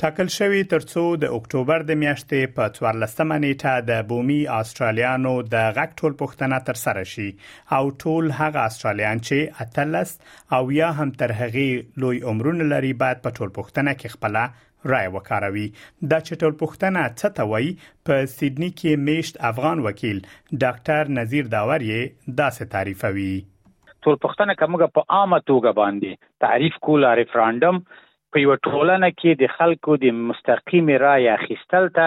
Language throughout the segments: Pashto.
ټاکل شوی تر څو د اکتوبر د میاشتې په 14 مه نیټه د بومي آسترالیانو د غږ ټول پښتنه تر سره شي او ټول هغه آسترالیان چې اتلس او یا هم تر هغه لوی عمرونه لري باید په ټول پښتنه کې خپل رائے وکاروي دا چې ټول پښتنه څه ته وایي په سیدنی کې میشت افغان وکیل ډاکټر نذیر داور یې داسې تعریفوي ټول پښتنه کومګه په عامه توګه باندې تعریف کوله ریفراندوم په یو ټولنه کې د خلکو د مستقیمې رای اخیستل ته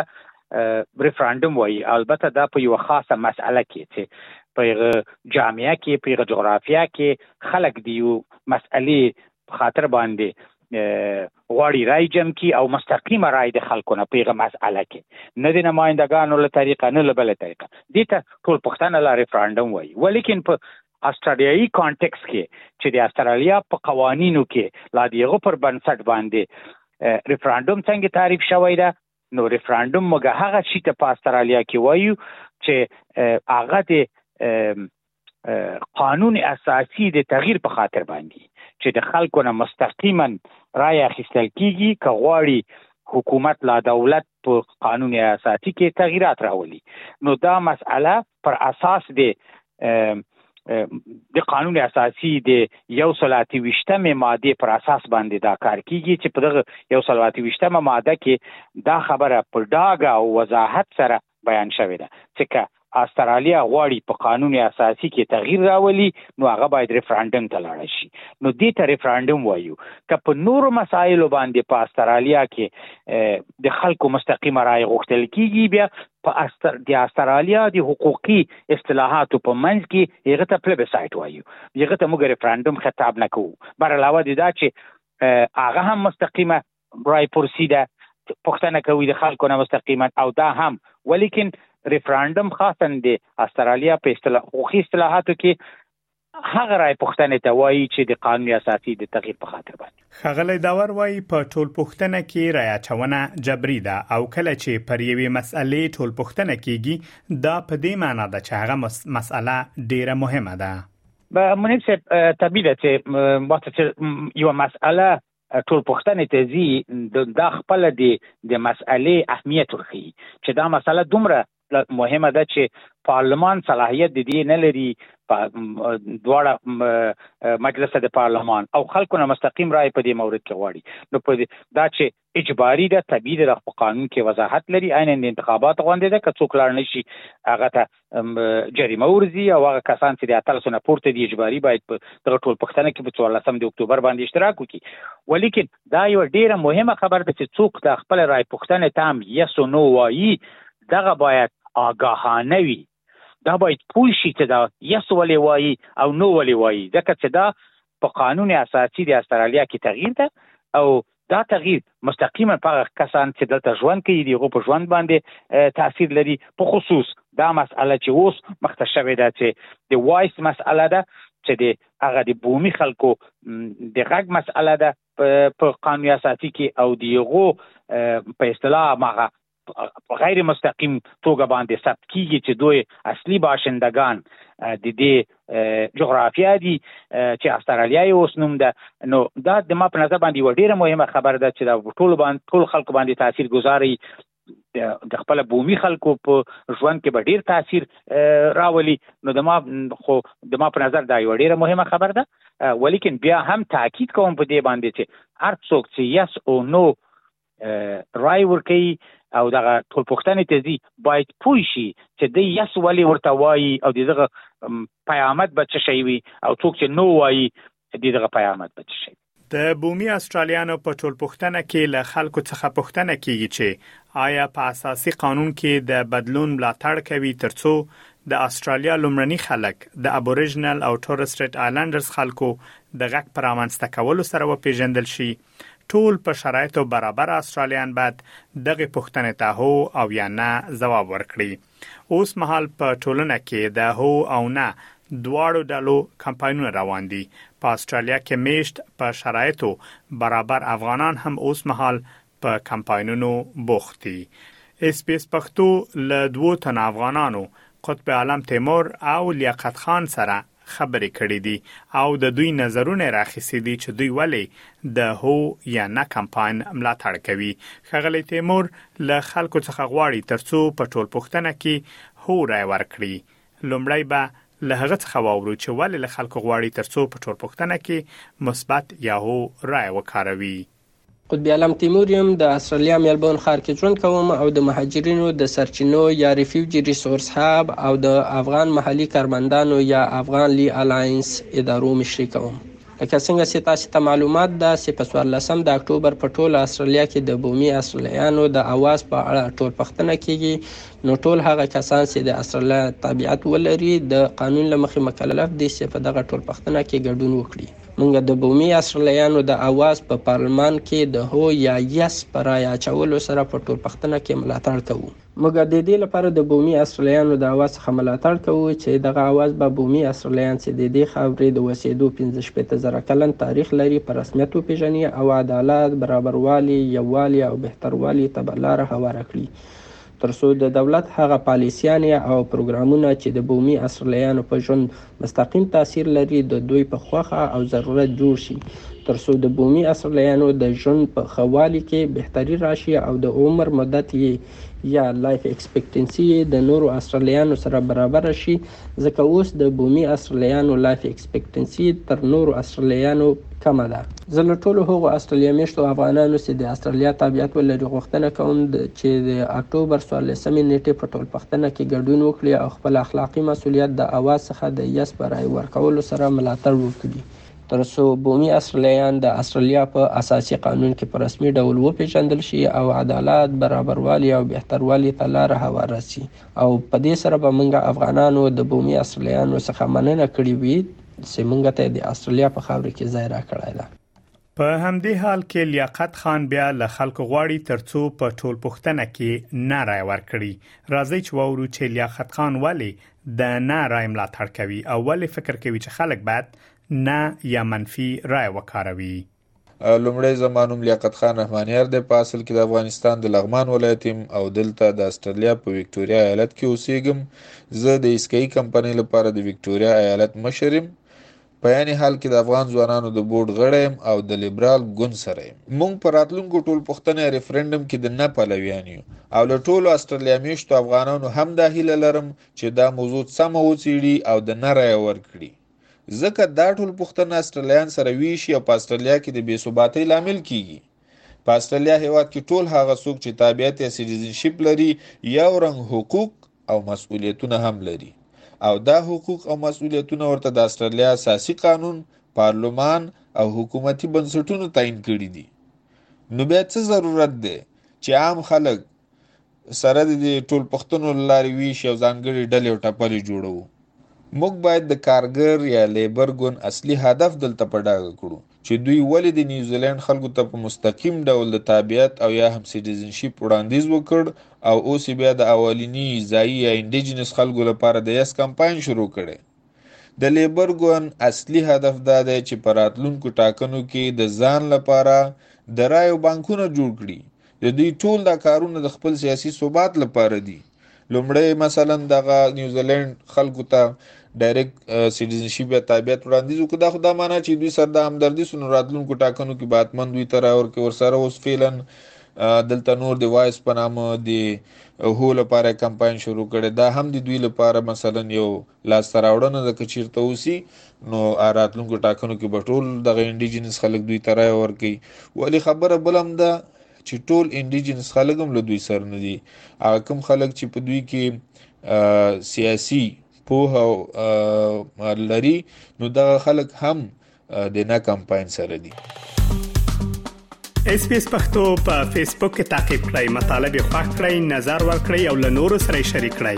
ریفراندوم وایي البته دا په یو خاصه مسئله کې چې په یغه جامعه کې په یغه جغرافیا کې خلک دی یو مسئلې خاطر باندې غواړي رای جمع کی او مستقیم رای د خلکو نه پیغه مسئله کې نه د نمائندګانو له طریقه نه له بل طریقه دي ته ټول پښتنه لا ریفراندوم وایي ولیکن په استرالیایي کانټکس کې چې د استرالیا په قوانینو کې لا دیغه پر بنسټ باندې ریفراندوم څنګه تعریف شوی ده نو ریفراندوم موږ هغه شي ته په استرالیا کې وایو چې هغه د قانون اساسي د تغییر په خاطر باندې چې د خلکو نه مستقیما رای اخیستل کیږي که غواړي حکومت لا دولت په قانون اساسي کې تغییرات راولي نو دا مسأله پر اساس دی د قانون اساسي د یو سلاتی وشتمه ماده پر اساس باندې دا کار کیږي چې په دغه یو سلاتی وشتمه ماده کې دا خبره په ډاګه او وضاحت سره بیان شوې ده چې که استرالیا غواړي په قانون اساسي کې تغییر راولي نو هغه باید ریفراندوم ته لاړ شي نو دې ته ریفراندوم وایو که په نورو مسایلو باندې په استرالیا کې د خلکو مستقیمه رائے غوښتل کیږي بیا په استر د استرالیا د حقوقي اصطلاحاتو په منځ کې هغه ته پلبسایت وایو هغه ته موږ ریفراندوم خطاب نه کوو بر علاوه د دا چې هغه هم مستقیمه رای پرسی ده پښتنه کوي د خلکو نه مستقیما او دا هم ولیکن ریفراندوم خاصن د استرالیا په اصطلاح حقوقي اصطلاحاتو کې هغه رای پوښتنې ته وایي چې د قانون اساسي د تغییر په خاطر باندې ښاغلی داور وایي په ټول پوښتنه کې رای اچونه جبري ده او کله چې پر یوې مسئلې ټول پوښتنه کیږي دا په دې معنی ده چې هغه مسئله ډیره مهمه ده منیب صاحب طبیعي ده چې وخت چې یو مسئله ټول پوښتنې ته ځي دا خپله دې د مسئلې اهمیت ورښيي چې دا مسئله دومره مهمه ده چې پارلمان صلاحیت د دې نه لري دواړه مجلس د پارلمان او خلکو نه مستقیم رائے په دې مورد کې غواړي نو په دا چې اجباري ده طبیعي ده په قانون کې وضاحت لري عین د انتخابات غونډه ده که څوک لاړ نشي هغه ته جریمه ورزي او هغه کسان چې د اتل سونه پورته دي اجباري باید په دغه ټول پښتنه کې په 14 د اکتوبر باندې اشتراک وکړي ولیکن دا یو ډیره مهمه خبر ده چې څوک د خپل رائے پښتنه تام یس او نو وایي دغه باید آگاهانه وي دا باید پوه شي چې دا یس ولې وایي او نو ولې وایي ځکه چې دا په قانون اساسي د استرالیا کې تغییر ده او دا تغییر مستقیما په هغه کسان چې دلته ژوند کوي دغه په ژوند باندې تاثیر لري په خصوص دا مسأله چې اوس مخته شوې ده چې د وایس مسأله ده چې د هغه د بومي خلکو د غږ مسأله ده په قانون اساسي کې او دیغو په اصطلاح ماغه په غیر مستقیم توګه باندې ثبت کیږي چې دوی اصلي باشندگان د دې جغرافیا دي چې استرالیا یې اوس نوم ده نو دا د ما په نظر باندې یو ډیره مهمه خبره ده چې دا ټول باندې ټول خلکو باندې تاثیر گذاري د خپل بومي خلکو په ژوند کې به ډیر تاثیر راولي نو د ما خو د ما په نظر دا یو ډیره مهمه خبره ده ولیکن بیا هم تاکید کوم په دې باندې چې هر څوک چې یس او نو رای ورکوي او دغه ټول پښتنې ته ځي باید پوه شي چې د یس ولې ورته وایي او دغه پیامت به څه شي وي او څوک چې نو وایي دغه پیامت به څه شي د بومي استرالیانو په ټول پښتنه کې له خلکو څخه پښتنه کیږي چې آیا په اساسي قانون کې د بدلون ملاتړ کوي ترڅو د استرالیا لومړني خلک د ابوریجنل او تورستریټ آیلندرز خلکو د غږ پر رامنځته کولو سره وپیژندل شي ټول په شرایطو برابر استرالیان باید دغه پوښتنې ته هو او یا نه ځواب ورکړي اوس مهال په ټولنه کې د هو او نه دواړو ډلو کمپاینونه روان دي په استرالیا کې میشت په شرایطو برابر افغانان هم اوس مهال په کمپاینونو بوخت دي اس پی اس پښتو له دوو تنو افغانانو قطب عالم تیمور او لیاقت خان سره خبرې کړې دي او د دوی نظرونه یې راخیستي دي چې دوی ولې د هو یا نه کمپاین ملاتړ کوي. ښاغلی تیمور له خلکو څخه غواړي ترڅو په ټولپوښتنه کې هو رای ورکړي. لومړی به له هغه څخه واورو چې ولې له خلکو غواړي ترڅو په ټولپوښتنه کې مثبت یا هو رای وکاروي. قطبي عالم تیمور یم، د استرالیا میلبورن ښار کې ژوند کوم او د مهاجرینو د سرچینو یا ریفیوجي ریسورس هب او د افغان محلي کارمندانو یا افغان لي الاینس ادارو مشري کوم. لکه څنګه چې تاسې ته معلومات ده چې په څوارلسم د اکتوبر په ټوله استرالیا کې د بومي استرالیایانو د اواز په اړه ټولپښتنه کیږي نو ټول هغه کسان چې د استرالیا تابعیت ولري د قانون له مخې مکلف دي چې په دغه ټولپښتنه کې ګډون وکړي. مونږ د بومي اسرليانو د اواز په پارلمان کې د هو يا يس په رايه اچولو سره په ټولپښتنه کې ملاتړ کوو. مونږ د دې لپاره د بومي اسرليانو د اواز څخه ملاتړ کوو چې دغه اواز به بومي اسرليان چې د دې خاورې د وسېدو پنځه شپېته زره کلن تاريخ لري په رسميت وپېژني او عدالت، برابروالي، يووالي او بهتروالي ته به لاره هواره کړي تر څو د دولت هغه پالیسیانې او پروګرامونه چې د بومي اسرلیانو په ژوند مستقیم تاثیر لري د دوی په خوښه او ضرورت جوړ شي تر څو د بومي اسرلیانو د ژوند په ښه والي کې بهتري راشي او د عمر مدت یې یا لایف ایکسپیکټنسي یې د نورو اسرلیانو سره برابره شي ځکه اوس د بومي اسټرلیایانو لایف ایکسپیکټنسي تر نورو اسټرلیایانو کمه ده. زه له ټولو هغو اسټرلیا میشتو افغانانو چې د اسټرلیا تابعیت ولري غوښتنه کوم چې د اکټوبر څوارلسمې نېټې په ټولپښتنه کې ګډون وکړي او خپل اخلاقي مسولیت د اواز څخه د یس په رایې ورکولو سره ملاتړ وکړي، تر څو بومي اسټرلیایان د اسټرلیا په اساسي قانون کې په رسمي ډول وپېژندل شي او عدالت، برابروالي او بهتروالي ته لاره هواره شي. او په دې سره به موږ افغانانو د بومي استرالیانو څخه مننه کړې وي چې موږ ته د استرالیا په خاوره کې ځای راکړی ده. په همدې حال کې لیاقت خان بیا له خلکو غواړي ترڅو په ټول پښتنه کې نه رای ورکړي راځي چې وورو چې لیاقت خان ولی د نه رای ملاتړ کوي او ولی فکر کوي چې خلک باید نه یا منفي رای وکاروي لومړی زما نوم لیاقت خان رحمانیار دی، په اصل کې د افغانستان د لغمان ولایت یم او دلته د اسټرلیا په ویکټوریا ایالت کې اوسېږم. زه د ایسکاي کمپنۍ لپاره د ویکټوریا ایالت مشر یم. په عین حال کې د افغان ځوانانو د بورډ غړی یم او د لیبرال ګوند سره یم. موږ په راتلونکو ټولپوښتنه یا ریفرنډم کې د نه پلویان یو او له ټولو اسټرلیا مېشتو افغانانو هم دا هیله لرم چې دا موضوع سمه وڅېړي او د نه رایه ورکړي. ځکه دا ټول پښتنه استرالیان سره ویشي او په استرالیا کې د بې ثباتۍ لامل کیږي په استرالیا هیواد کې ټول هغه څوک چې تابعیت یا سټیزنشپ لري یو رنګ حقوق او مسؤلیتونه هم لري او دا حقوق او مسؤلیتونه ورته د استرالیا اساسي قانون پارلمان او حکومتي بنسټونو تعیین کړي دي نو بیا څه ضرورت دی چې عام خلک سره د دې ټولپښتنو له لارې ویش یو ځانګړي ډلې او ټپلې جوړوو. موږ باید د کارګر یا لیبر ګوند اصلي هدف دلته په ډاګه کړو چې دوی ولې د نیوزیلنډ خلکو ته په مستقیم ډول د تابعیت او یا هم سیټیزنشیپ وړاندیز وکړ او اوس یې بیا د اولیني ځایي یا انډیجنس خلکو لپاره د یس کمپاین شروع کړی. د لیبر ګوند اصلي هدف دا دی چې په راتلونکو ټاکنو کې د ځان لپاره د رایو بانکونه جوړ کړي د دوی ټول دا کارونه د خپل سیاسي ثبات لپاره دي لومړی مثلا دغه نیوزیلند خلکو ته ډایرکټ سټیزنشپ یا تابعیت وړاندیز وکړ دا خو دا معنی چې دوی سره د همدردي سره راتلونکو ټاکنو کې به حتمن دوی ته راور کې ورسره اوس فعلا دلته نور د وایس په نامه د هو لپاره یې کمپاین شروع کړی، دا هم د دوی لپاره مثلا یو لاسته راوړنه ده که چیرته اوسي نو راتلونکو ټاکنو کې به ټول دغه انډیجنس خلک دوی ته رایه ورکوي ولې خبره بل هم ده چې ټول انډیجنس خلک هم له دوی سره نه دي هغه کوم خلک چې په دوی کې سیاسي پوهه لري نو دغه خلک هم د نه کمپاین سره دي اس پی اس پختو په فیسبوک کې تا کې پلی مطلب یو فاک کړئ نظر ور کړئ او له نورو سره شریک کړئ